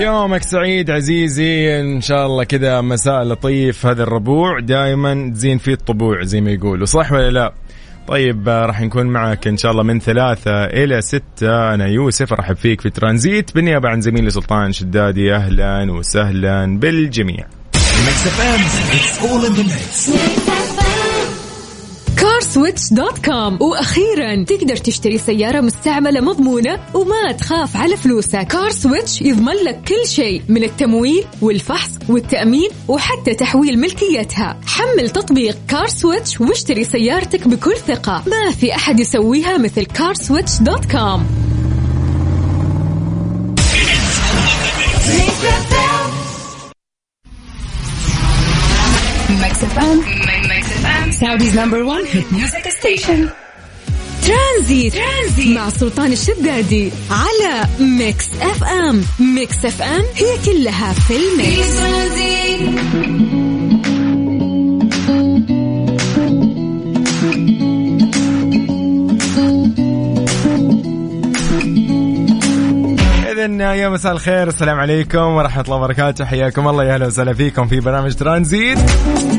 يومك سعيد عزيزي إن شاء الله كذا مساء لطيف هذا الربوع. دائما تزين فيه الطبوع زي ما يقولوا صح ولا لا؟ طيب راح نكون معك إن شاء الله من ثلاثة إلى ستة. أنا يوسف أرحب فيك في ترانزيت بالنيابة عن زميلي سلطان شدادي. أهلا وسهلا بالجميع. CarSwitch dot com وأخيرا تقدر تشتري سيارة مستعملة مضمونة وما تخاف على فلوسك. CarSwitch يضمن لك كل شيء من التمويل والفحص والتأمين وحتى تحويل ملكيتها. حمل تطبيق CarSwitch واشتري سيارتك بكل ثقة. ما في أحد يسويها مثل CarSwitch dot com Mix FM. Mix FM. Saudi's number one hit music station. ترانزيت. ترانزيت مع سلطان الشدادي على Mix FM Mix FM هي كلها في ال mix اذا يا مساء الخير. السلام عليكم ورحمة الله وبركاته. حياكم الله. يا أهلا وسهلا فيكم في برنامج ترانزيت.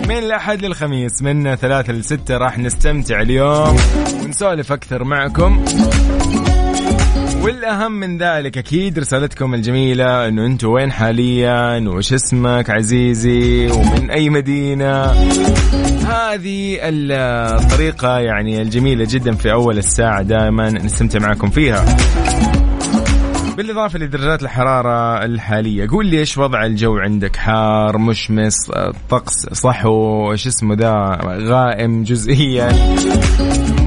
من الأحد للخميس من ثلاثة لستة راح نستمتع اليوم ونسولف أكثر معكم. والأهم من ذلك أكيد رسالتكم الجميلة إنه أنتم وين حاليا؟ وش اسمك عزيزي؟ ومن أي مدينة؟ هذه الطريقة يعني الجميلة جدا في أول الساعة دائما نستمتع معكم فيها. بالإضافة لدرجات الحرارة الحالية قول لي إيش وضع الجو عندك؟ حار مشمس طقس صحو إيش اسمه ذا؟ غائم جزئيا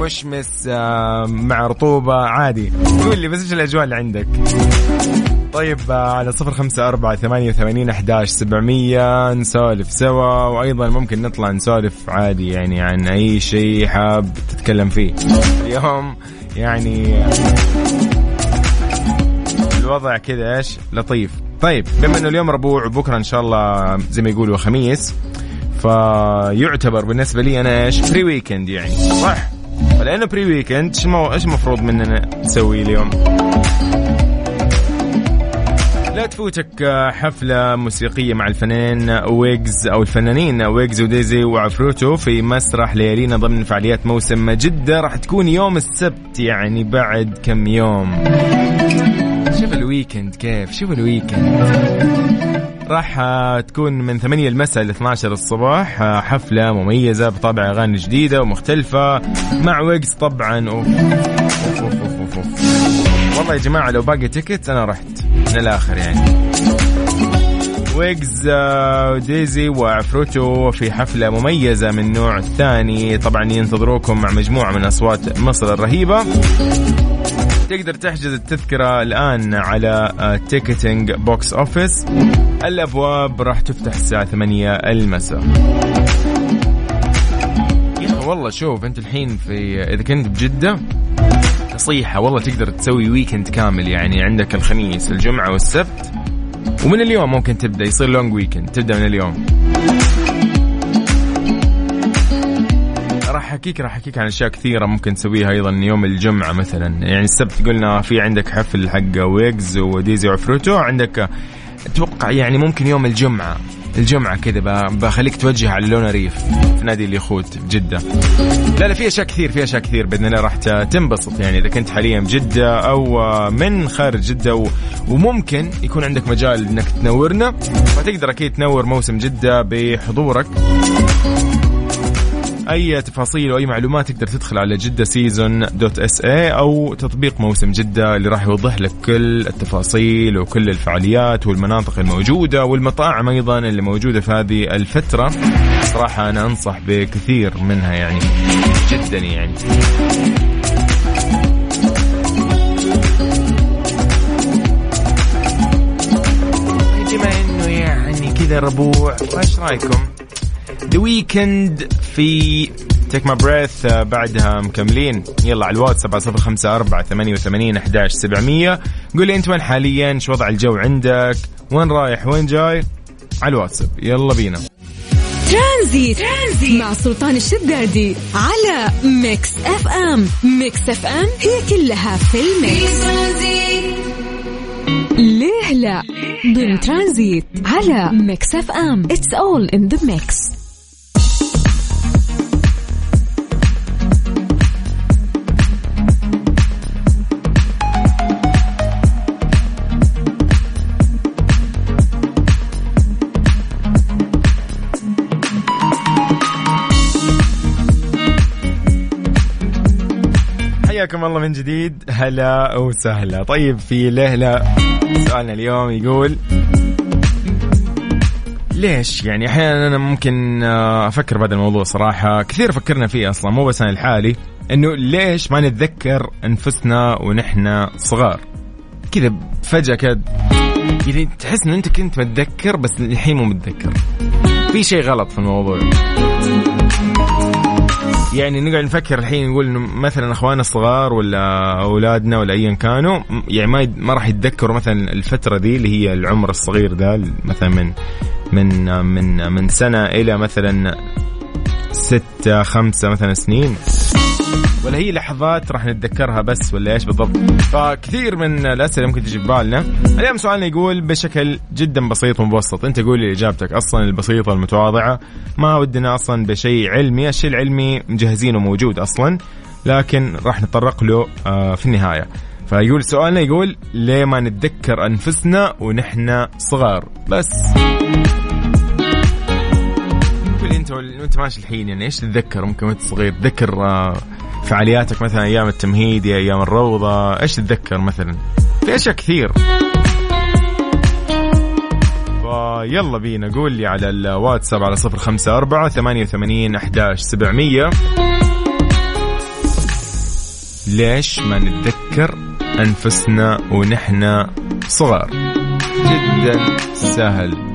مشمس آه، مع رطوبة عادي. قول لي بس إيش الأجواء اللي عندك؟ طيب آه، على صفر خمسة أربعة ثمانية وثمانين أحداش سبعمية نسولف سوا وأيضا ممكن نطلع نسولف عادي يعني عن أي شيء حاب تتكلم فيه. اليوم يعني الوضع كذا إيش؟ لطيف. طيب بما إنه اليوم ربوع وبكره إن شاء الله زي ما يقولوا خميس فيعتبر بالنسبة لي أنا إيش؟ pre weekend يعني. صح؟ فلانه pre weekend إيش إيش المفروض مننا نسوي اليوم؟ لا تفوتك حفلة موسيقية مع الفنان ويجز أو الفنانين ويجز وديزي وعفروتو في مسرح ليالينا ضمن فعاليات موسم جدة. راح تكون يوم السبت يعني بعد كم يوم. ال weekend كيف؟ شوف ال weekend راح تكون من 8 المساء ل 12 الصباح حفلة مميزة بطابع أغاني جديدة ومختلفة مع ويجز طبعا. أوف. أوف أوف أوف أوف. والله يا جماعة لو باقي ticket أنا رحت. من الآخر يعني. ويجز وديزي وعفروتو في حفلة مميزة من نوع الثاني طبعا ينتظروكم مع مجموعة من أصوات مصر الرهيبة. تقدر تحجز التذكرة الآن على ticketing box office الأبواب راح تفتح الساعة 8 المساء. والله شوف أنت الحين في إذا كنت بجدة نصيحة والله تقدر تسوي weekend كامل يعني عندك الخميس الجمعة والسبت. ومن اليوم ممكن تبدأ يصير long weekend تبدأ من اليوم. راح أحكيك راح أحكيك عن أشياء كثيرة ممكن تسويها أيضا يوم الجمعة مثلا. يعني السبت قلنا في عندك حفل حق ويجز وديزي وعفروتو عندك أتوقع يعني ممكن يوم الجمعة. الجمعة كذا بخليك توجه على لونا ريف. في نادي اليخوت بجدة لا لا في أشياء كثير في أشياء كثير بإذن الله راح تنبسط. يعني إذا كنت حاليا بجدة أو من خارج جدة. وممكن يكون عندك مجال إنك تنورنا. فتقدر أكيد تنور موسم جدة بحضورك. أي تفاصيل وأي معلومات تقدر تدخل على Jeddah Season dot SA أو تطبيق موسم جدة اللي راح يوضح لك كل التفاصيل وكل الفعاليات والمناطق الموجودة والمطاعم أيضا اللي موجودة في هذه الفترة. صراحة أنا أنصح بكثير منها يعني جدا يعني. بما إنه يعني كذا ربوع. إيش رأيكم؟ The Weeknd في Take My Breath بعدها مكملين. يلا على الواتس 7054 88 11 700 قول لي أنت وين حاليا؟ شو وضع الجو عندك؟ وين رايح؟ وين جاي؟ على الواتساب يلا بينا. ترانزيت. ترانزيت مع سلطان الشدادي على Mix FM. Mix FM هي كلها في ال mix. ليه لا؟ ضمن ترانزيت على Mix FM. it's all in the mix حياكم الله من جديد. هلا وسهلا. طيب في لهلا سؤالنا اليوم يقول ليش؟ يعني أحيانا أنا ممكن آه، أفكر بهذا الموضوع صراحة. كثير فكرنا فيه أصلا مو بس أنا الحالي إنه ليش ما نتذكر أنفسنا ونحن صغار؟ كذا فجأة كذا يعني تحس انه أنت كنت متذكر بس الحين مو متذكر. في شيء غلط في الموضوع. يعني نقعد نفكر الحين نقول إنه مثلا أخواننا الصغار ولا أولادنا ولا ايا كانوا يعني ما ما راح يتذكروا مثلا الفترة دي اللي هي العمر الصغير ده مثلا من من من من سنة إلى مثلا ستة خمسة مثلا سنين. ولا هي لحظات راح نتذكرها بس ولا إيش بالضبط؟ فكثير من الأسئلة ممكن تجي ببالنا اليوم سؤالنا يقول بشكل جدا بسيط ومبسط أنت قول لي إجابتك أصلا البسيطة المتواضعة. ما ودنا أصلا بشيء علمي الشيء العلمي مجهزينه موجود أصلا لكن راح نتطرق له آه، في النهاية. فيقول سؤالنا يقول ليه ما نتذكر أنفسنا ونحن صغار؟ بس. أنت وأنت ماشي الحين يعني إيش تتذكر؟ ممكن وأنت صغير تذكر آه، فعالياتك مثلا أيام التمهيد يا أيام الروضة إيش تتذكر مثلا؟ في أشياء كثير. يلا بينا قول لي على الواتساب على صفر خمسة أربعة ثمانية وثمانين أحداش سبعمية. ليش ما نتذكر أنفسنا ونحن صغار؟ جدا سهل.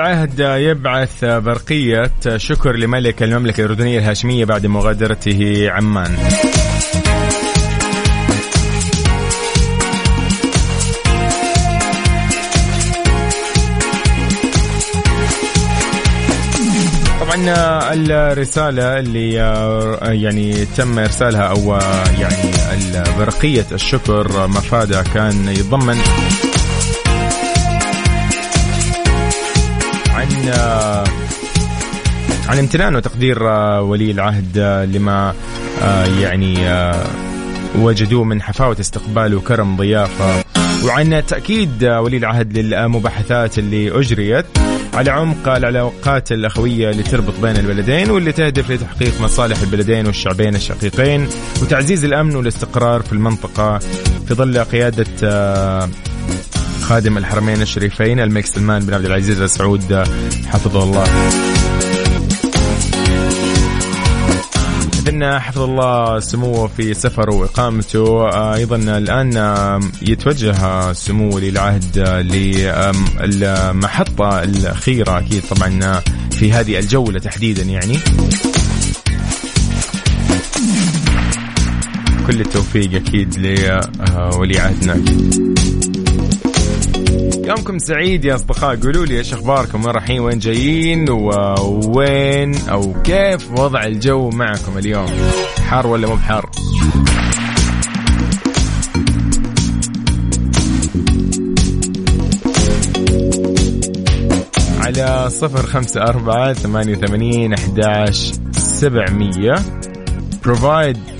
العهد يبعث برقية شكر لملك المملكة الأردنية الهاشمية بعد مغادرته عمان. طبعا الرسالة اللي يعني تم إرسالها أو يعني برقية الشكر مفادها كان يتضمن عن عن امتنان وتقدير ولي العهد لما يعني وجدوه من حفاوة استقبال وكرم ضيافة. وعن تأكيد ولي العهد للمباحثات اللي أجريت. على عمق العلاقات الأخوية اللي تربط بين البلدين واللي تهدف لتحقيق مصالح البلدين والشعبين الشقيقين. وتعزيز الأمن والاستقرار في المنطقة في ظل قيادة خادم الحرمين الشريفين الملك سلمان بن عبد العزيز السعود حفظه الله. إذن حفظ الله سموه في سفره وإقامته. آه، أيضا الآن يتوجه سمو ولي العهد للمحطة الأخيرة أكيد طبعا في هذه الجولة تحديدا يعني. كل التوفيق أكيد لولي عهدنا. أكيد. يومكم سعيد يا أصدقاء. قولوا لي إيش أخباركم؟ وين رايحين؟ وين جايين؟ ووين أو كيف وضع الجو معكم اليوم؟ حار ولا مو بحار؟ على صفر خمسة أربعة ثمانية وثمانين أحداش سبعمية. Provide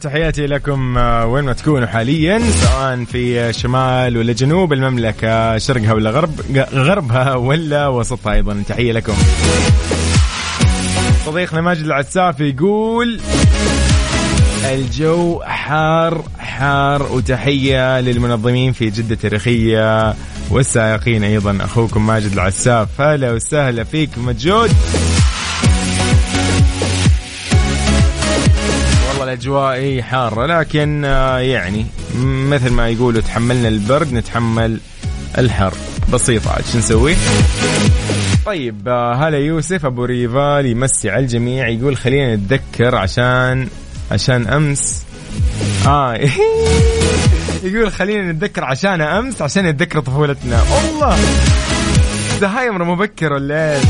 تحياتي لكم آه، وين ما تكونوا حاليا سواء في شمال ولا جنوب المملكة شرقها ولا غرب غربها ولا وسطها أيضا. تحية لكم. صديقنا ماجد العساف يقول الجو حار حار وتحية للمنظمين في جدة التاريخية والسائقين أيضا. أخوكم ماجد العساف هلا وسهلا فيك مجود. إيه حارة لكن آه، يعني مثل ما يقولوا تحملنا البرد نتحمل الحر. بسيطة عاد شو نسوي؟ طيب آه، هلا يوسف أبو ريفال يمسي على الجميع يقول خلينا نتذكر عشان عشان أمس. آه يقول خلينا نتذكر عشان أمس عشان نتذكر طفولتنا. الله! زهايمر مبكر ولا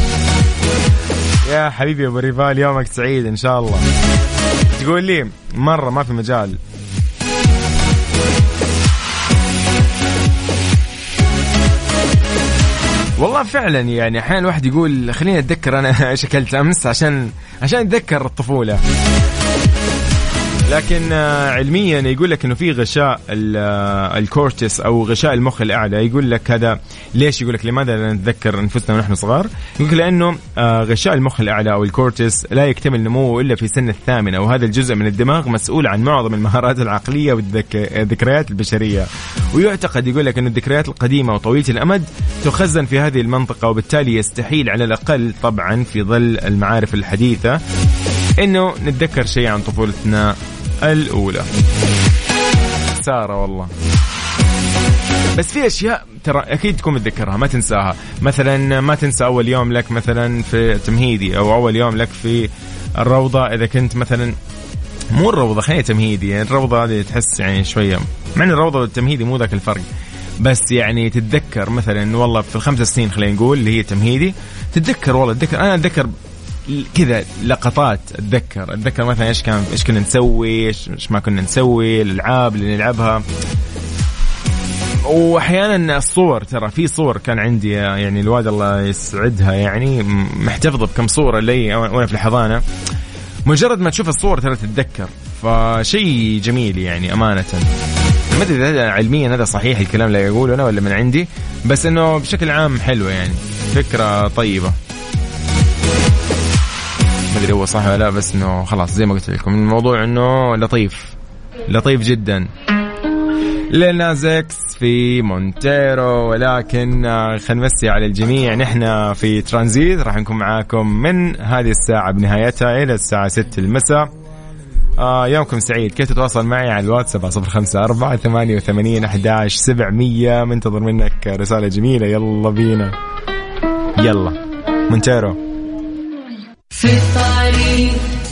يا حبيبي أبو ريفال يومك سعيد إن شاء الله. تقول لي مرة ما في مجال. والله فعلا يعني أحيانا الواحد يقول خليني أتذكر أنا إيش اكلت أمس عشان عشان أتذكر الطفولة. لكن آه، علميا يقول لك إنه في غشاء آه، الكورتس أو غشاء المخ الأعلى. يقول لك هذا ليش؟ يقول لك لماذا لا نتذكر أنفسنا ونحن صغار؟ يقول لك لأنه آه، غشاء المخ الأعلى أو الكورتس لا يكتمل نموه إلا في سن الثامنة وهذا الجزء من الدماغ مسؤول عن معظم المهارات العقلية والذكريات البشرية. ويعتقد يقول لك ان الذكريات القديمة وطويلة الأمد تخزن في هذه المنطقة وبالتالي يستحيل على الأقل طبعا في ظل المعارف الحديثة إنه نتذكر شيء عن طفولتنا. الأولى. سارة والله. بس في أشياء ترى أكيد تكون متذكرها ما تنساها. مثلا ما تنسى أول يوم لك مثلا في تمهيدي أو أول يوم لك في الروضة إذا كنت مثلا مو الروضة خلينا تمهيدي. يعني الروضة هذه تحس يعني شوية مع إن الروضة والتمهيدي مو ذاك الفرق. بس يعني تتذكر مثلا والله في الخمس سنين خلينا نقول اللي هي تمهيدي تتذكر والله تتذكر أنا أتذكر كذا لقطات أتذكر. أتذكر مثلا إيش كان إيش كنا نسوي إيش ما كنا نسوي الألعاب اللي نلعبها. واحيانا الصور ترى في صور كان عندي يعني الواد الله يسعدها يعني محتفظة بكم صورة لي وأنا في الحضانة. مجرد ما تشوف الصور ترى تتذكر. فشيء جميل يعني أمانة. ما أدري إذا علميا هذا صحيح الكلام اللي يقوله أنا ولا من عندي. بس إنه بشكل عام حلوة يعني فكرة طيبة. ما أدري هو صح ولا لا بس إنه خلاص زي ما قلت لكم الموضوع إنه لطيف لطيف جدا. Lil Nas X في Montero ولكن خلينا نمسي على الجميع نحن في ترانزيت راح نكون معاكم من هذه الساعة بنهايتها إلى الساعة 6 المساء. آه يومكم سعيد. كيف تتواصل معي على الواتساب؟ صفر خمسة أربعة ثمانية وثمانين أحداش سبعمية. منتظر منك رسالة جميلة. يلا بينا. يلا. Montero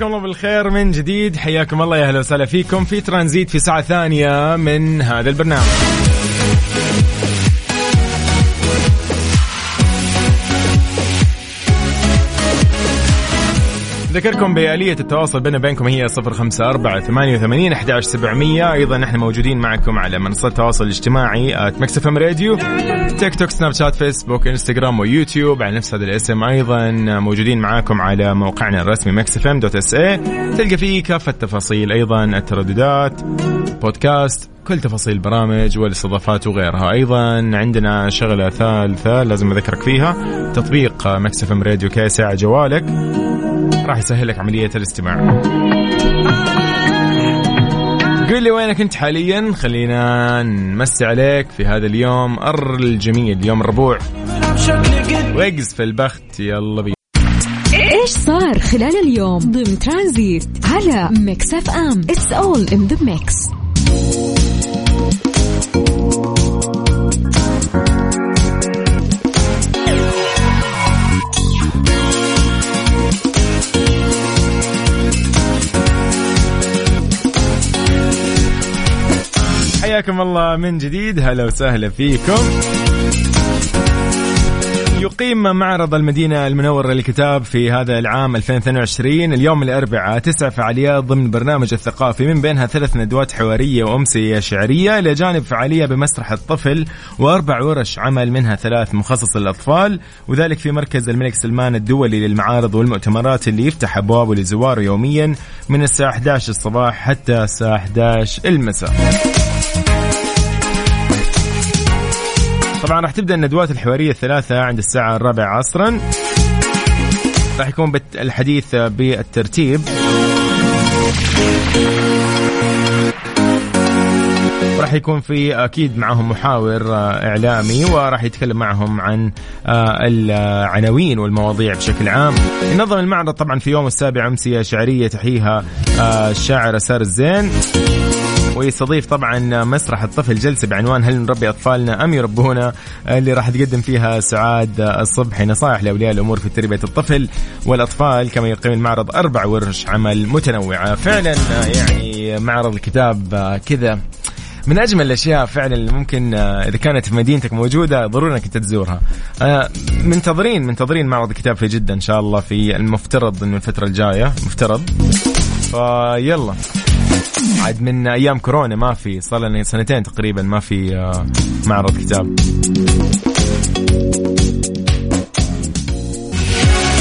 مساكم الله بالخير من جديد. حياكم الله يا أهلا وسهلا فيكم في ترانزيت في ساعة ثانية من هذا البرنامج. ذكركم بآلية التواصل بيننا وبينكم هي صفر خمسة أربعة ثمانية وثمانين أحد سبعمية أيضا نحن موجودين معكم على منصات التواصل الاجتماعي Mix FM Radio. تيك توك سناب شات فيسبوك إنستغرام ويوتيوب. على نفس هذا الاسم أيضا موجودين معكم على موقعنا الرسمي Mix FM dot SA تلقى فيه كافة التفاصيل أيضا الترددات بودكاست كل تفاصيل البرامج والاستضافات وغيرها. أيضا عندنا شغلة ثالثة لازم أذكرك فيها تطبيق Mix FM Radio كيس على جوالك. راح يسهل لك عملية الاستماع. قل لي وينك أنت حاليا؟ خلينا نمسي عليك في هذا اليوم الجميل يوم الربوع. ويقز في البخت يلا بينا. إيش صار خلال اليوم ضمن ترانزيت على Mix FM؟ it's all in the mix حياكم الله من جديد. هلا وسهلا فيكم. يقيم معرض المدينة المنورة للكتاب في هذا العام 2022 اليوم الأربعاء تسع فعاليات ضمن برنامج الثقافي من بينها ثلاث ندوات حوارية وأمسية شعرية. إلى جانب فعالية بمسرح الطفل وأربع ورش عمل منها ثلاث مخصص للأطفال. وذلك في مركز الملك سلمان الدولي للمعارض والمؤتمرات اللي يفتح أبوابه لزواره يوميا من الساعة 11 الصباح حتى الساعة 11 المساء. طبعا راح تبدأ الندوات الحوارية الثلاثة عند الساعة الرابعة عصرا. راح يكون الحديث بالترتيب. راح يكون في أكيد معهم محاور إعلامي وراح يتكلم معهم عن العناوين والمواضيع بشكل عام. ينظم المعرض طبعا في يوم السابع امسيه شعرية تحييها الشاعره سار الزين. ويستضيف طبعا مسرح الطفل جلسة بعنوان هل نربي أطفالنا أم يربونا؟ اللي راح تقدم فيها سعاد الصبحي نصائح لأولياء الأمور في تربية الطفل والأطفال كما يقيم المعرض أربع ورش عمل متنوعة. فعلا يعني معرض الكتاب كذا. من أجمل الأشياء فعلا اللي ممكن إذا كانت في مدينتك موجودة ضروري إنك تزورها. منتظرين منتظرين معرض الكتاب في جدة إن شاء الله في المفترض انه الفترة الجاية. مفترض. فيلا. عاد من أيام كورونا ما في صار لنا سنتين تقريبا ما في آه، معرض كتاب.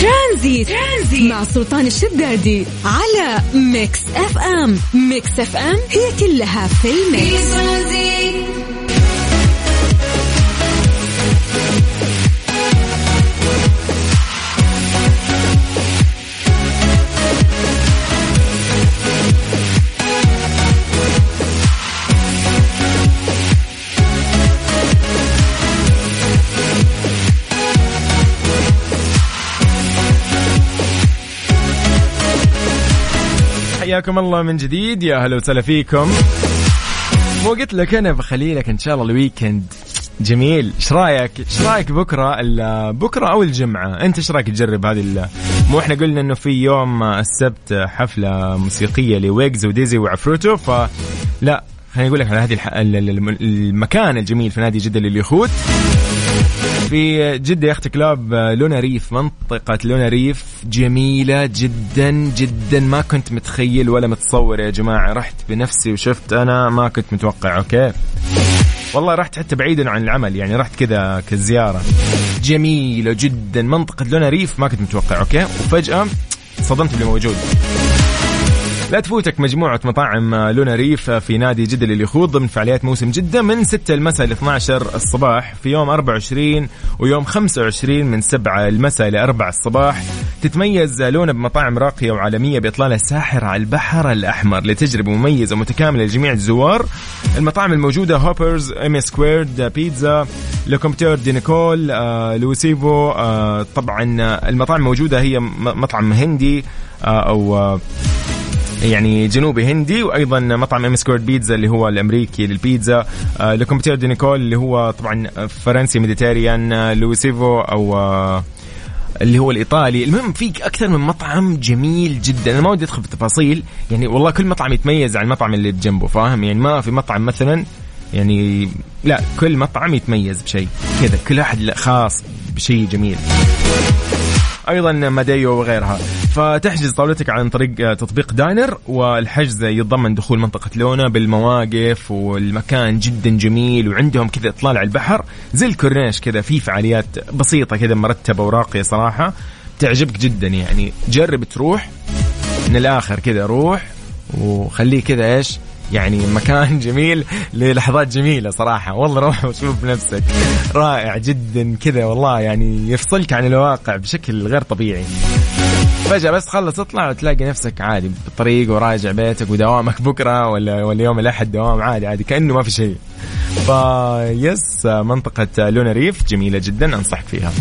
ترانزيت. ترانزيت. مع سلطان الشدادي على Mix FM. Mix FM هي كلها في ال mix. حياكم الله من جديد. يا هلا وسهلا فيكم. وقلت لك أنا بخلي لك إن شاء الله ال weekend. جميل. إيش رأيك؟ إيش رأيك بكرة بكرة أو الجمعة؟ أنت إيش رأيك تجرب هذه مو إحنا قلنا إنه في يوم السبت حفلة موسيقية لويجز وديزي وعفروتو فلا خليني أقول لك على هذه المكان الجميل في نادي جدة لليخوت. في جدة yacht club لونا ريف منطقة لونا ريف جميلة جدا جدا. ما كنت متخيل ولا متصور يا جماعة. رحت بنفسي وشفت أنا ما كنت متوقع. okay؟ والله رحت حتى بعيدا عن العمل يعني رحت كذا كزيارة. جميلة جدا. منطقة لونا ريف ما كنت متوقع. أوكي؟ وفجأة صدمت باللي موجود. لا تفوتك مجموعة مطاعم لونا ريف في نادي جدة اللي يخوض ضمن فعاليات موسم جدة من 6 المساء ل 12 الصباح في يوم 24 ويوم 25 من 7 المساء ل 4 الصباح. تتميز لونا بمطاعم راقية وعالمية بإطلالة ساحر على البحر الأحمر لتجربة مميزة ومتكاملة لجميع الزوار. المطاعم الموجودة هوبرز M Squared Pizza Le Comptoir de Nicole آه، لوسيفو آه، طبعا المطاعم الموجودة هي مطعم هندي آه، أو يعني جنوبي هندي وأيضا مطعم M Squared Pizza اللي هو الأمريكي للبيتزا آه Le Comptoir de Nicole اللي هو طبعا فرنسي Mediterranean آه لويسيفو أو آه اللي هو الإيطالي. المهم في أكثر من مطعم جميل جدا. أنا ما ودي أدخل في التفاصيل. يعني والله كل مطعم يتميز عن المطعم اللي بجنبه فاهم؟ يعني ما في مطعم مثلا يعني لا كل مطعم يتميز بشيء كذا. كل واحد خاص بشيء جميل. أيضا ماديو وغيرها. فتحجز طاولتك عن طريق تطبيق داينر والحجز يتضمن دخول منطقة لونا بالمواقف والمكان جدا جميل وعندهم كذا إطلال على البحر زي الكورنيش كذا في فعاليات بسيطة كذا مرتبة وراقية صراحة. تعجبك جدا يعني. جرب تروح من الآخر كذا روح وخليه كذا إيش؟ يعني مكان جميل للحظات جميلة صراحة. والله روح وشوف بنفسك. رائع جدا كذا والله يعني يفصلك عن الواقع بشكل غير طبيعي. فجأة بس تخلص اطلع وتلاقي نفسك عادي بالطريق وراجع بيتك ودوامك بكرة ولا ولا يوم الأحد دوام عادي عادي كأنه ما في شيء. فيس منطقة لونا ريف جميلة جدا أنصحك فيها.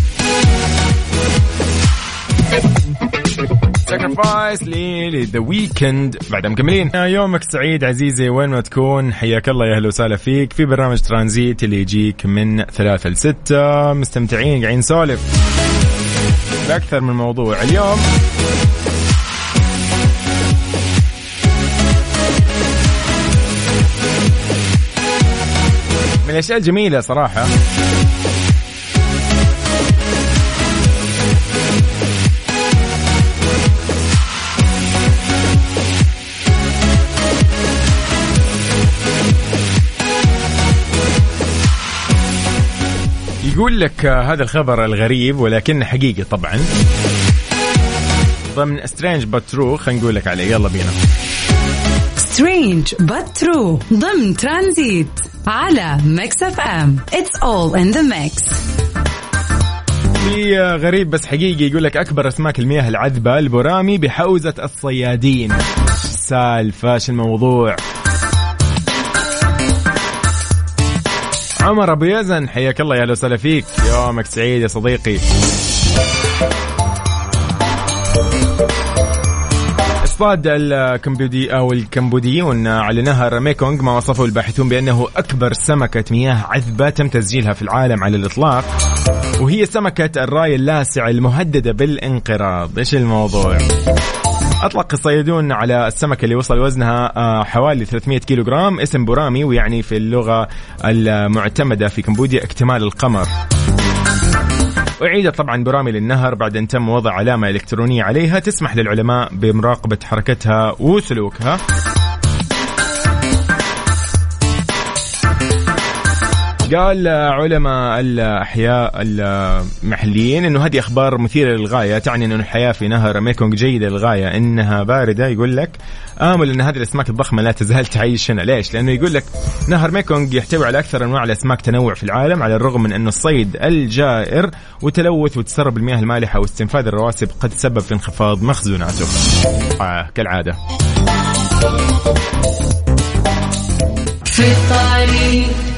Sacrifice ل The Weeknd بعد مكملين. يومك سعيد عزيزي وين ما تكون حياك الله يا أهلا وسهلا فيك. في برنامج ترانزيت اللي يجيك من ثلاثة لستة. مستمتعين قاعدين نسولف. بأكثر من موضوع. اليوم من الأشياء الجميلة صراحة يقول لك هذا الخبر الغريب ولكن حقيقي طبعا. ضمن strange but true خلينا نقول لك عليه. يلا بينا. strange but true ضمن ترانزيت على Mix FM it's all in the mix في غريب بس حقيقي يقول لك أكبر أسماك المياه العذبة البرامي بحوزة الصيادين. سالفة الموضوع؟ عمر أبو يزن حياك الله يا أهلا وسهلا فيك. يومك سعيد يا صديقي. اصطاد الكمبودي أو الكمبوديون على نهر ميكونغ ما وصفه الباحثون بأنه أكبر سمكة مياه عذبة تم تسجيلها في العالم على الإطلاق وهي سمكة الراي اللاسع المهددة بالانقراض. إيش الموضوع؟ أطلق الصيادون على السمكة اللي وصل وزنها آه، حوالي 300 كيلو جرام اسم بورامي ويعني في اللغة المعتمدة في كمبوديا اكتمال القمر. أعيدت طبعا برامي للنهر بعد أن تم وضع علامة إلكترونية عليها تسمح للعلماء بمراقبة حركتها وسلوكها. قال علماء الأحياء المحليين أنه هذه أخبار مثيرة للغاية تعني أن الحياة في نهر ميكونغ جيدة للغاية إنها باردة. يقول لك آمل أن هذه الأسماك الضخمة لا تزال تعيش هنا. ليش؟ لأنه يقول لك نهر ميكونغ يحتوي على أكثر أنواع الأسماك تنوع في العالم على الرغم من أنه الصيد الجائر وتلوث وتسرب المياه المالحة واستنفاذ الرواسب قد تسبب في انخفاض مخزوناته. آه كالعادة. في الطريق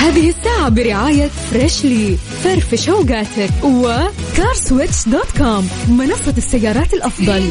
هذه الساعة برعاية Freshly فرفش اوقاتك و CarSwitch dot com منصة السيارات الأفضل.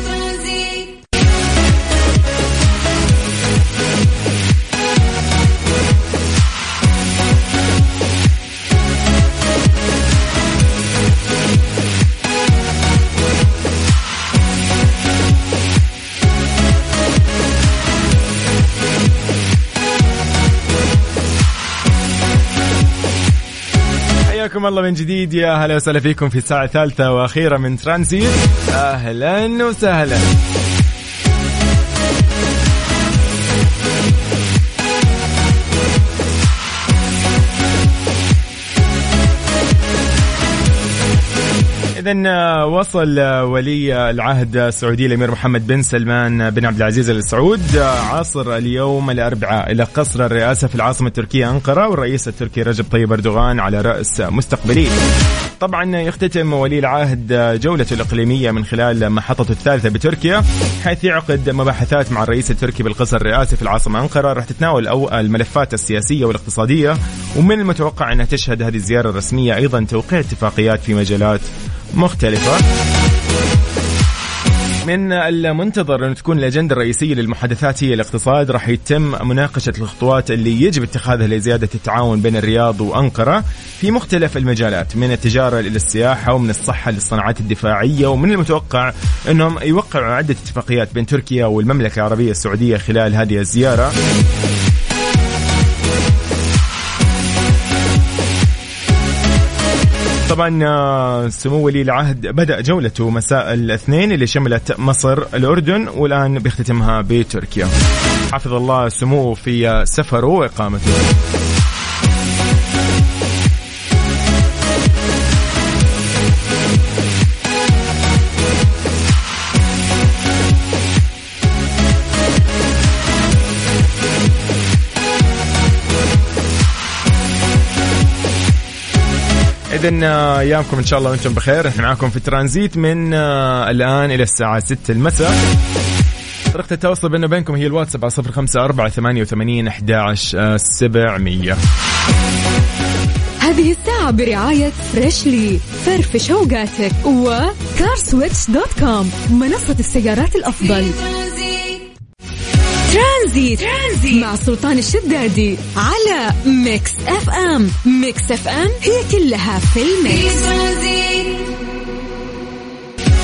حياكم الله من جديد يا هلا وسهلا فيكم في الساعة الثالثة وأخيرة من ترانزيت. أهلا وسهلا. إذا وصل ولي العهد السعودي الأمير محمد بن سلمان بن عبد العزيز ال سعود عصر اليوم الأربعاء إلى قصر الرئاسة في العاصمة التركية أنقرة والرئيس التركي رجب طيب أردوغان على رأس مستقبليه. طبعا يختتم ولي العهد جولته الإقليمية من خلال محطته الثالثة بتركيا حيث يعقد مباحثات مع الرئيس التركي بالقصر الرئاسي في العاصمة أنقرة. راح تتناول أو الملفات السياسية والاقتصادية ومن المتوقع أنها تشهد هذه الزيارة الرسمية أيضا توقيع اتفاقيات في مجالات مختلفة. من المنتظر أن تكون الأجندة الرئيسية للمحادثات هي الاقتصاد. راح يتم مناقشة الخطوات اللي يجب اتخاذها لزيادة التعاون بين الرياض وأنقرة في مختلف المجالات من التجارة إلى السياحة ومن الصحة للصناعات الدفاعية ومن المتوقع أنهم يوقعوا عدة اتفاقيات بين تركيا والمملكة العربية السعودية خلال هذه الزيارة. طبعا آه، سمو ولي العهد بدأ جولته مساء الاثنين اللي شملت مصر الأردن والآن بيختتمها بتركيا. حفظ الله سموه في سفره وإقامته. اذا آه، أيامكم إن شاء الله وأنتم بخير. إحنا معاكم في ترانزيت من آه، الآن إلى الساعة 6 المساء. طريقة التواصل بيننا وبينكم هي الواتساب على صفر خمسة أربعة ثمانية وثمانين أحداش سبعمية. هذه الساعة برعاية Freshly فرفش اوقاتك و CarSwitch dot com منصة السيارات الأفضل. ترانزيت. ترانزيت مع سلطان الشدادي على Mix FM Mix FM هي كلها في ال mix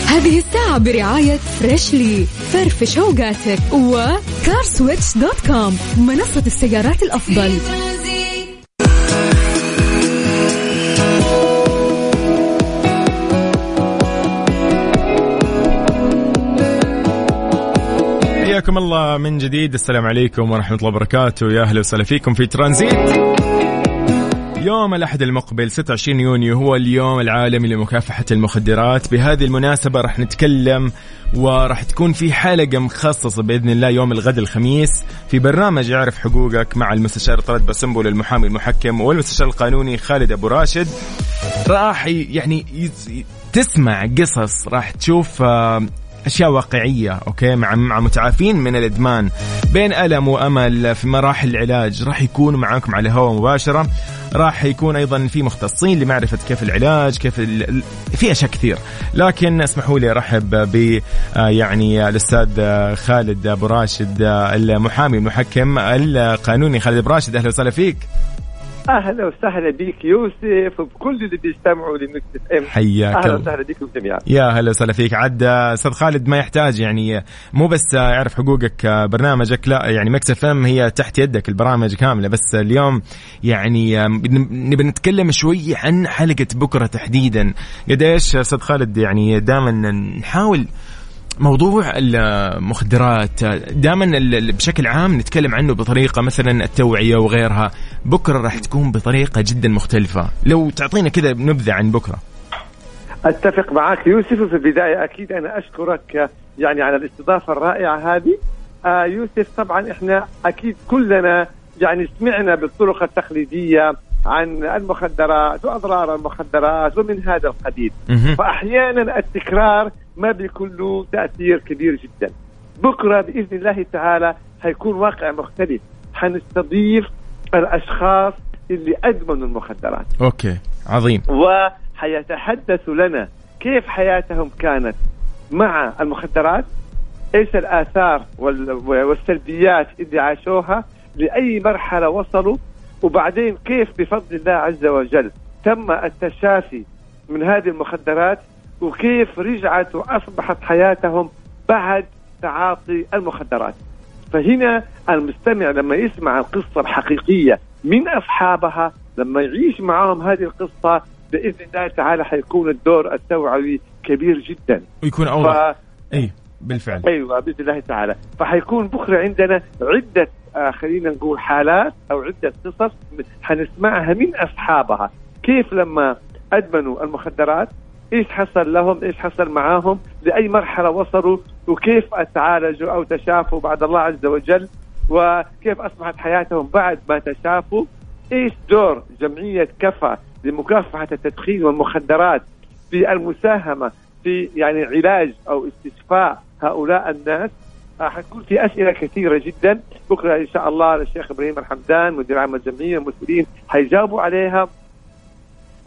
هذه الساعة برعاية Freshly فرفش اوقاتك و CarSwitch dot com منصة السيارات الأفضل حياكم الله من جديد. السلام عليكم ورحمة الله وبركاته. يا أهلا وسهلا فيكم في ترانزيت. يوم الأحد المقبل 26 يونيو هو اليوم العالمي لمكافحة المخدرات. بهذه المناسبة راح نتكلم وراح تكون في حلقة مخصصة بإذن الله يوم الغد الخميس في برنامج يعرف حقوقك مع المستشار طرد بسنبل المحامي المحكم والمستشار القانوني خالد أبو راشد. راح يعني تسمع قصص راح تشوف آه، أشياء واقعية أوكي؟ مع مع متعافين من الإدمان. بين ألم وأمل في مراحل العلاج راح يكونوا معاكم على الهواء مباشرة. راح يكون أيضا في مختصين لمعرفة كيف العلاج كيف ال... في أشياء كثير. لكن اسمحوا لي أرحب ب آه، يعني الأستاذ خالد أبو راشد آه، المحامي المحكم القانوني. خالد أبو راشد أهلا وسهلا فيك. أهلا وسهلا بك يوسف وبكل اللي بيستمعوا ل Mix FM. حياك أهلا. وسهلا بكم جميعا. يا هلا وسهلا فيك. عاد أستاذ خالد ما يحتاج يعني مو بس يعرف حقوقك برنامجك لا يعني Mix FM هي تحت يدك البرامج كاملة. بس اليوم يعني نبي نتكلم شوي عن حلقة بكرة تحديدا. قديش أستاذ خالد يعني دائما نحاول موضوع المخدرات دائما بشكل عام نتكلم عنه بطريقة مثلا التوعية وغيرها. بكرة راح تكون بطريقة جدا مختلفة. لو تعطينا كذا نبذة عن بكرة. أتفق معك يوسف وفي البداية أكيد أنا أشكرك يعني على الاستضافة الرائعة هذه. آه يوسف طبعا إحنا أكيد كلنا يعني سمعنا بالطرق التقليدية عن المخدرات وأضرار المخدرات ومن هذا القبيل. فاحيانا التكرار ما بيكون له تأثير كبير جدا. بكرة بإذن الله تعالى حيكون واقع مختلف. حنستضيف الأشخاص اللي أدمنوا المخدرات. أوكي عظيم. وحيتحدث لنا كيف حياتهم كانت مع المخدرات؟ إيش الآثار وال- والسلبيات اللي عاشوها؟ لأي مرحلة وصلوا؟ وبعدين كيف بفضل الله عز وجل تم التشافي من هذه المخدرات؟ وكيف رجعت وأصبحت حياتهم بعد تعاطي المخدرات. فهنا المستمع لما يسمع القصة الحقيقية من أصحابها لما يعيش معهم هذه القصة بإذن الله تعالى حيكون الدور التوعوي كبير جدا. ويكون ف... اوضح إي بالفعل. أيوه بإذن الله تعالى. فحيكون بكرة عندنا عدة آه خلينا نقول حالات أو عدة قصص حنسمعها من أصحابها. كيف لما أدمنوا المخدرات؟ إيش حصل لهم إيش حصل معاهم لأي مرحلة وصلوا وكيف تعالجوا أو تشافوا بعد الله عز وجل وكيف أصبحت حياتهم بعد ما تشافوا. إيش دور جمعية كفى لمكافحة التدخين والمخدرات في المساهمة في يعني علاج أو استشفاء هؤلاء الناس؟ حتكون في أسئلة كثيرة جدا. بكره إن شاء الله الشيخ إبراهيم الحمدان مدير عام الجمعية المسؤولين حيجاوبوا عليها.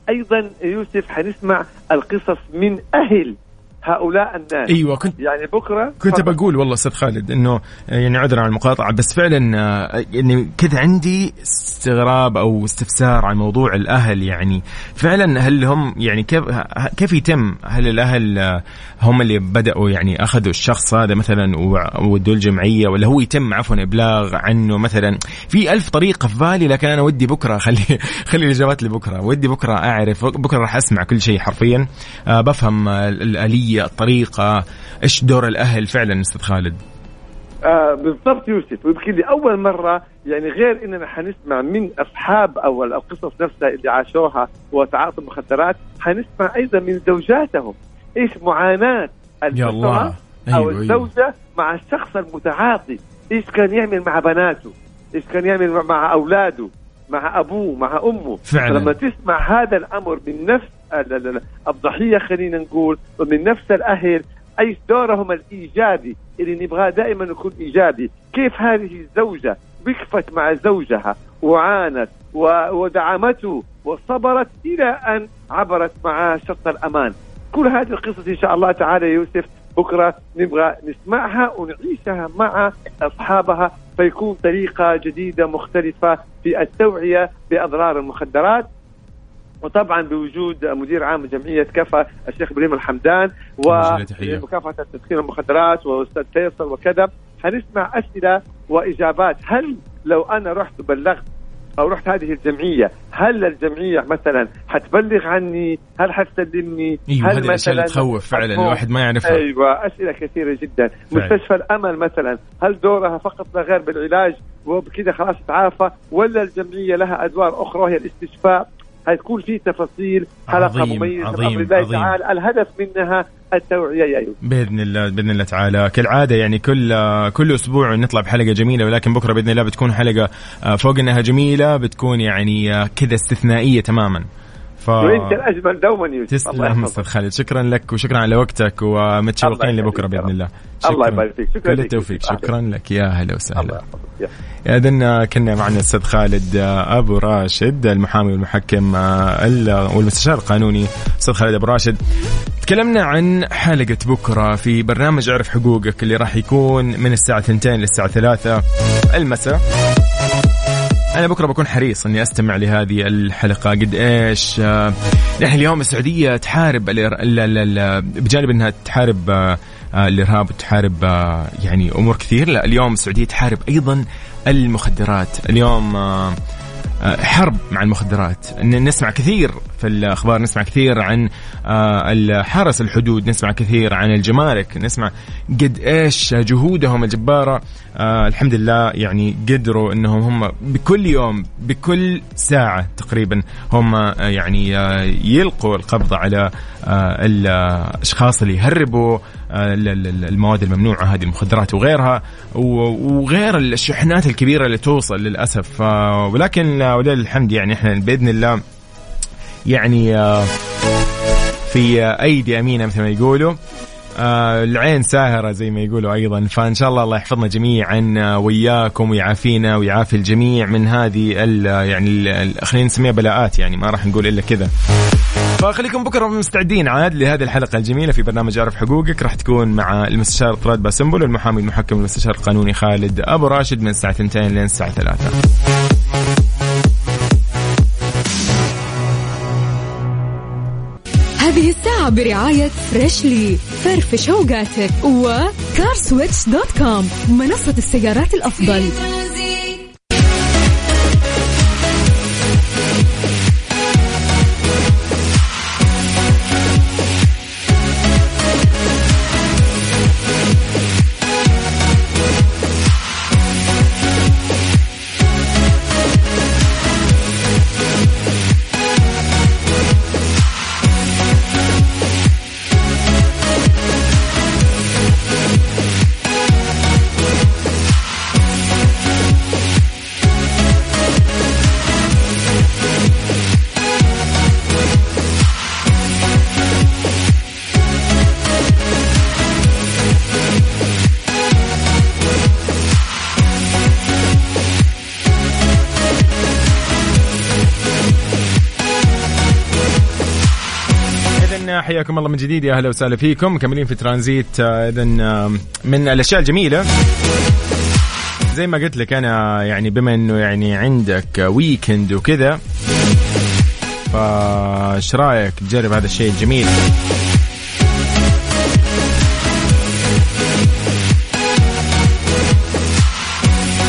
أيضا يوسف حنسمع القصص من أهل هؤلاء الناس. أيوه كنت يعني بكرة كنت تفضل. بقول والله أستاذ خالد إنه يعني عذرا عن المقاطعة بس فعلا آه، يعني كذا عندي استغراب أو استفسار عن موضوع الأهل يعني فعلا هل هم يعني كيف كيف يتم؟ هل الأهل آه، هم اللي بدأوا يعني أخذوا الشخص هذا مثلا وودوه الجمعية ولا هو يتم عفوا إبلاغ عنه مثلا؟ في ألف طريقة في بالي لكن أنا ودي بكرة خلي خلي الإجابات لبكرة ودي بكرة أعرف بكرة راح أسمع كل شيء حرفيا. آه، بفهم آه، الاليه الطريقة إيش دور الأهل فعلا أستاذ خالد؟ آه بالضبط يوسف. ويمكن لاول مرة يعني غير إننا حنسمع من أصحاب أو القصص نفسها اللي عاشوها وتعاطوا المخدرات حنسمع أيضا من زوجاتهم. إيش معاناة الله. أو أيوة أيوة. الزوجة مع الشخص المتعاطي؟ إيش كان يعمل مع بناته؟ إيش كان يعمل مع- أولاده؟ مع أبوه؟ مع أمه؟ فعلا. لما تسمع هذا الأمر من نفس الضحية خلينا نقول ومن نفس الأهل أي دورهم الإيجابي اللي نبغاه دائما يكون إيجابي. كيف هذه الزوجة وقفت مع زوجها وعانت ودعمته وصبرت إلى أن عبرت معاه شط الأمان؟ كل هذه القصص إن شاء الله تعالى يوسف بكرة نبغى نسمعها ونعيشها مع أصحابها فيكون طريقة جديدة مختلفة في التوعية بأضرار المخدرات. وطبعا بوجود مدير عام جمعية كفا الشيخ إبراهيم الحمدان. ومكافحه تدخين المخدرات وأستاذ فيصل وكذا حنسمع أسئلة وإجابات. هل لو أنا رحت وبلغت أو رحت هذه الجمعية هل الجمعية مثلا حتبلغ عني؟ هل حتسلمني؟ أيوه هل مثلاً تخوف فعلا الواحد ما يعرفها. أيوه أسئلة كثيرة جدا. فعلا. مستشفى الأمل مثلا هل دورها فقط لا غير بالعلاج وبكذا خلاص تعافى ولا الجمعية لها أدوار أخرى وهي الاستشفاء؟ حتكون في تفاصيل حلقة عظيم، مميزة عظيم، بامر الله عظيم. تعالى الهدف منها التوعية يا ايوب بإذن الله بإذن الله تعالى كالعادة يعني كل كل أسبوع نطلع بحلقة جميلة ولكن بكرة بإذن الله بتكون حلقة آه، فوق إنها جميلة بتكون يعني آه، كذا استثنائية تماما ف وإنت الأجمل دوما يوسف تسلم. أستاذ خالد شكرا لك وشكرا على وقتك ومتشوقين لبكرة بإذن. الله الله. يبارك فيك. شكراً كل لك. التوفيق يوسف. شكرا لك يا هلا وسهلا. اذا كنا معنا الأستاذ خالد آه، أبو راشد المحامي والمحكم آه، ال- والمستشار القانوني أستاذ خالد أبو راشد تكلمنا عن حلقة بكرة في برنامج اعرف حقوقك اللي راح يكون من الساعة 2 للساعة 3 المساء أنا بكرة بكون حريص إني أستمع لهذه الحلقة قد إيش آه، نحن اليوم السعودية تحارب بجانب إنها تحارب آه، آه، الارهاب وتحارب آه، يعني أمور كثير. لا اليوم السعودية تحارب أيضا المخدرات. اليوم آه، آه، حرب مع المخدرات. نسمع كثير في الأخبار نسمع كثير عن آه، حرس الحدود نسمع كثير عن الجمارك نسمع قد إيش جهودهم الجبارة. آه، الحمد لله يعني قدروا إنهم هم بكل يوم بكل ساعة تقريبا هم آه، يعني آه، يلقوا القبض على آه، الأشخاص اللي يهربوا آه، المواد الممنوعة هذه المخدرات وغيرها وغير الشحنات الكبيرة اللي توصل للأسف. آه، ولكن آه، ولله الحمد يعني إحنا بإذن الله يعني آه، في آه، أيدي أمينة مثل ما يقولوا. آه العين ساهرة زي ما يقولوا أيضا. فإن شاء الله الله يحفظنا جميعا آه، وياكم ويعافينا ويعافي الجميع من هذه يعني خلينا نسميها بلاءات يعني ما راح نقول إلا كذا. فخليكم بكرة مستعدين عاد لهذه الحلقة الجميلة في برنامج اعرف حقوقك. راح تكون مع المستشار طراد باسمبل والمحامي المحكم والمستشار القانوني خالد أبو راشد من الساعة 2 لين الساعة 3 هذه الساعة برعاية Freshly فرفش اوقاتك و CarSwitch dot com منصة السيارات الأفضل. حياكم الله من جديد يا أهلا وسهلا فيكم. مكملين في ترانزيت اذا من الأشياء الجميلة. زي ما قلت لك أنا يعني بما إنه يعني عندك weekend وكذا فايش رأيك تجرب هذا الشيء الجميل؟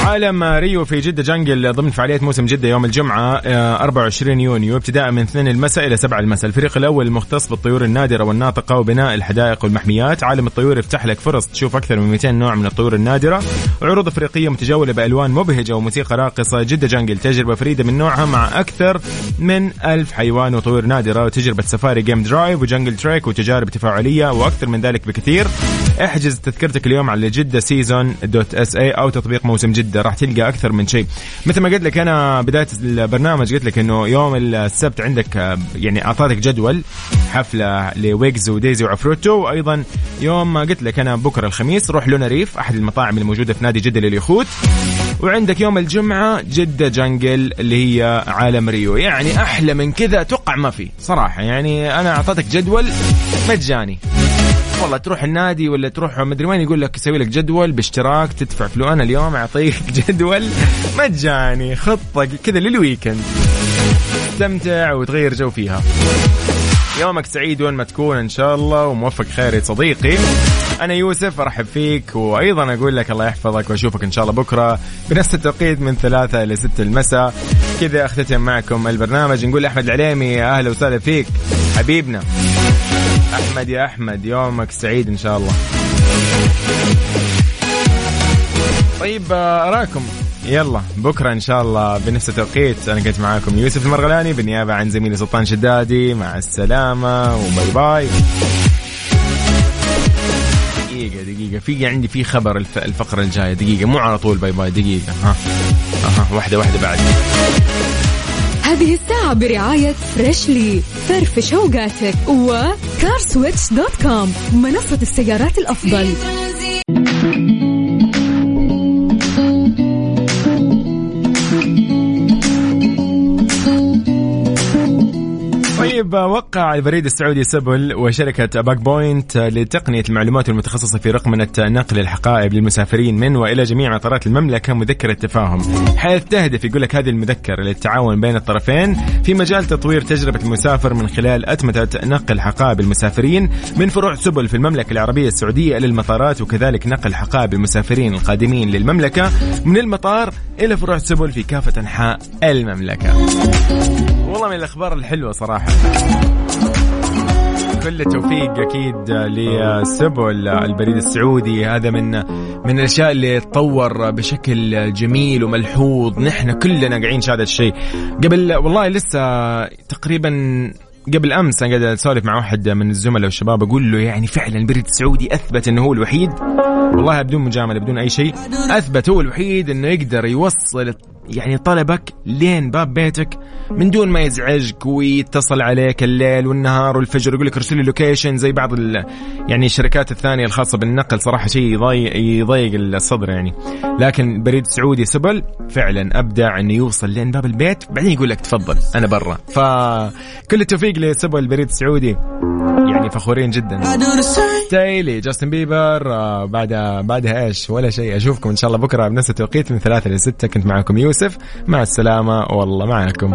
عالم ريو في جدة Jungle ضمن فعاليات موسم جدة يوم الجمعة آه، 24 يونيو ابتداء من 2 المساء إلى 7 المساء. الفريق الأول المختص بالطيور النادرة والناطقة وبناء الحدائق والمحميات. عالم الطيور يفتح لك فرص تشوف أكثر من 200 نوع من الطيور النادرة. وعروض أفريقية متجولة بألوان مبهجة وموسيقى راقصة. جدة Jungle تجربة فريدة من نوعها مع أكثر من ألف حيوان وطيور نادرة. وتجربة سفاري game drive و jungle trek وتجارب تفاعلية وأكثر من ذلك بكثير. احجز تذكرتك اليوم على Jeddah Season dot SA أو تطبيق موسم جدة. راح تلقى أكثر من شيء. مثل ما قلت لك أنا بداية البرنامج قلت لك إنه يوم السبت عندك آه، يعني اعطيتك جدول حفلة لويجز وديزي وعفروتو وأيضا يوم ما قلت لك أنا بكرة الخميس روح لونا ريف أحد المطاعم الموجودة في نادي جدة لليخوت. وعندك يوم الجمعة جدة Jungle اللي هي عالم ريو. يعني أحلى من كذا أتوقع ما في. صراحة يعني أنا اعطيتك جدول مجاني. والله تروح النادي ولا تروح مدري وين يقول لك يسوي لك جدول باشتراك تدفع فلوس أنا اليوم أعطيك جدول مجاني خطة كذا لل weekend. استمتع وتغير جو فيها. يومك سعيد وين ما تكون إن شاء الله وموفق خير يا صديقي. أنا يوسف أرحب فيك وأيضا أقول لك الله يحفظك وأشوفك إن شاء الله بكرة بنفس التوقيت من ثلاثة إلى ستة المساء. كذا أختتم معكم البرنامج نقول أحمد العليمي أهلا وسهلا فيك حبيبنا. أحمد يا أحمد يومك سعيد إن شاء الله. طيب آه، أراكم. يلا بكرة إن شاء الله بنفس التوقيت. أنا كنت معاكم يوسف المرغلاني بالنيابة عن زميلي سلطان شدادي. مع السلامة وباي باي. دقيقة دقيقة. في عندي في خبر الف... الفقرة الجاية. دقيقة مو على طول bye bye. دقيقة. ها أها واحدة واحدة بعد. هذه الساعة برعاية Freshly فرفش اوقاتك و CarSwitch dot com منصة السيارات الأفضل. طيب وقع البريد السعودي سبل وشركة Bag Point لتقنية المعلومات المتخصصة في رقمنة نقل الحقائب للمسافرين من وإلى جميع مطارات المملكة مذكرة تفاهم. حيث تهدف يقول لك هذه المذكرة للتعاون بين الطرفين في مجال تطوير تجربة المسافر من خلال أتمتة نقل حقائب المسافرين من فروع سبل في المملكة العربية السعودية إلى المطارات وكذلك نقل حقائب المسافرين القادمين للمملكة من المطار إلى فروع سبل في كافة أنحاء المملكة. والله من الأخبار الحلوة صراحة. كل التوفيق أكيد لسبل البريد السعودي. هذا من من الأشياء اللي تطور بشكل جميل وملحوظ. نحن كلنا قاعدين نشاهد الشيء. قبل والله لسه تقريبا قبل أمس أنا قاعد أسولف مع واحد من الزملاء والشباب. أقول له يعني فعلا البريد السعودي أثبت إنه هو الوحيد. والله بدون مجاملة بدون أي شيء. أثبت هو الوحيد إنه يقدر يوصل يعني طلبك لين باب بيتك من دون ما يزعجك ويتصل عليك الليل والنهار والفجر يقول لك ارسل لي location زي بعض ال يعني الشركات الثانية الخاصة بالنقل. صراحة شيء يضيق يضيق الصدر يعني. لكن بريد سعودي سبل فعلا أبدع إنه يوصل لين باب البيت. بعدين يقول لك تفضل أنا برا. فكل التوفيق لسبل البريد السعودي يعني فخورين جدا. تايلي جاستن بيبر آه، بعد بعدها إيش؟ ولا شيء. أشوفكم إن شاء الله بكرة بنفس التوقيت من ثلاثة لستة. كنت معكم يوسف. مع السلامة. والله معكم.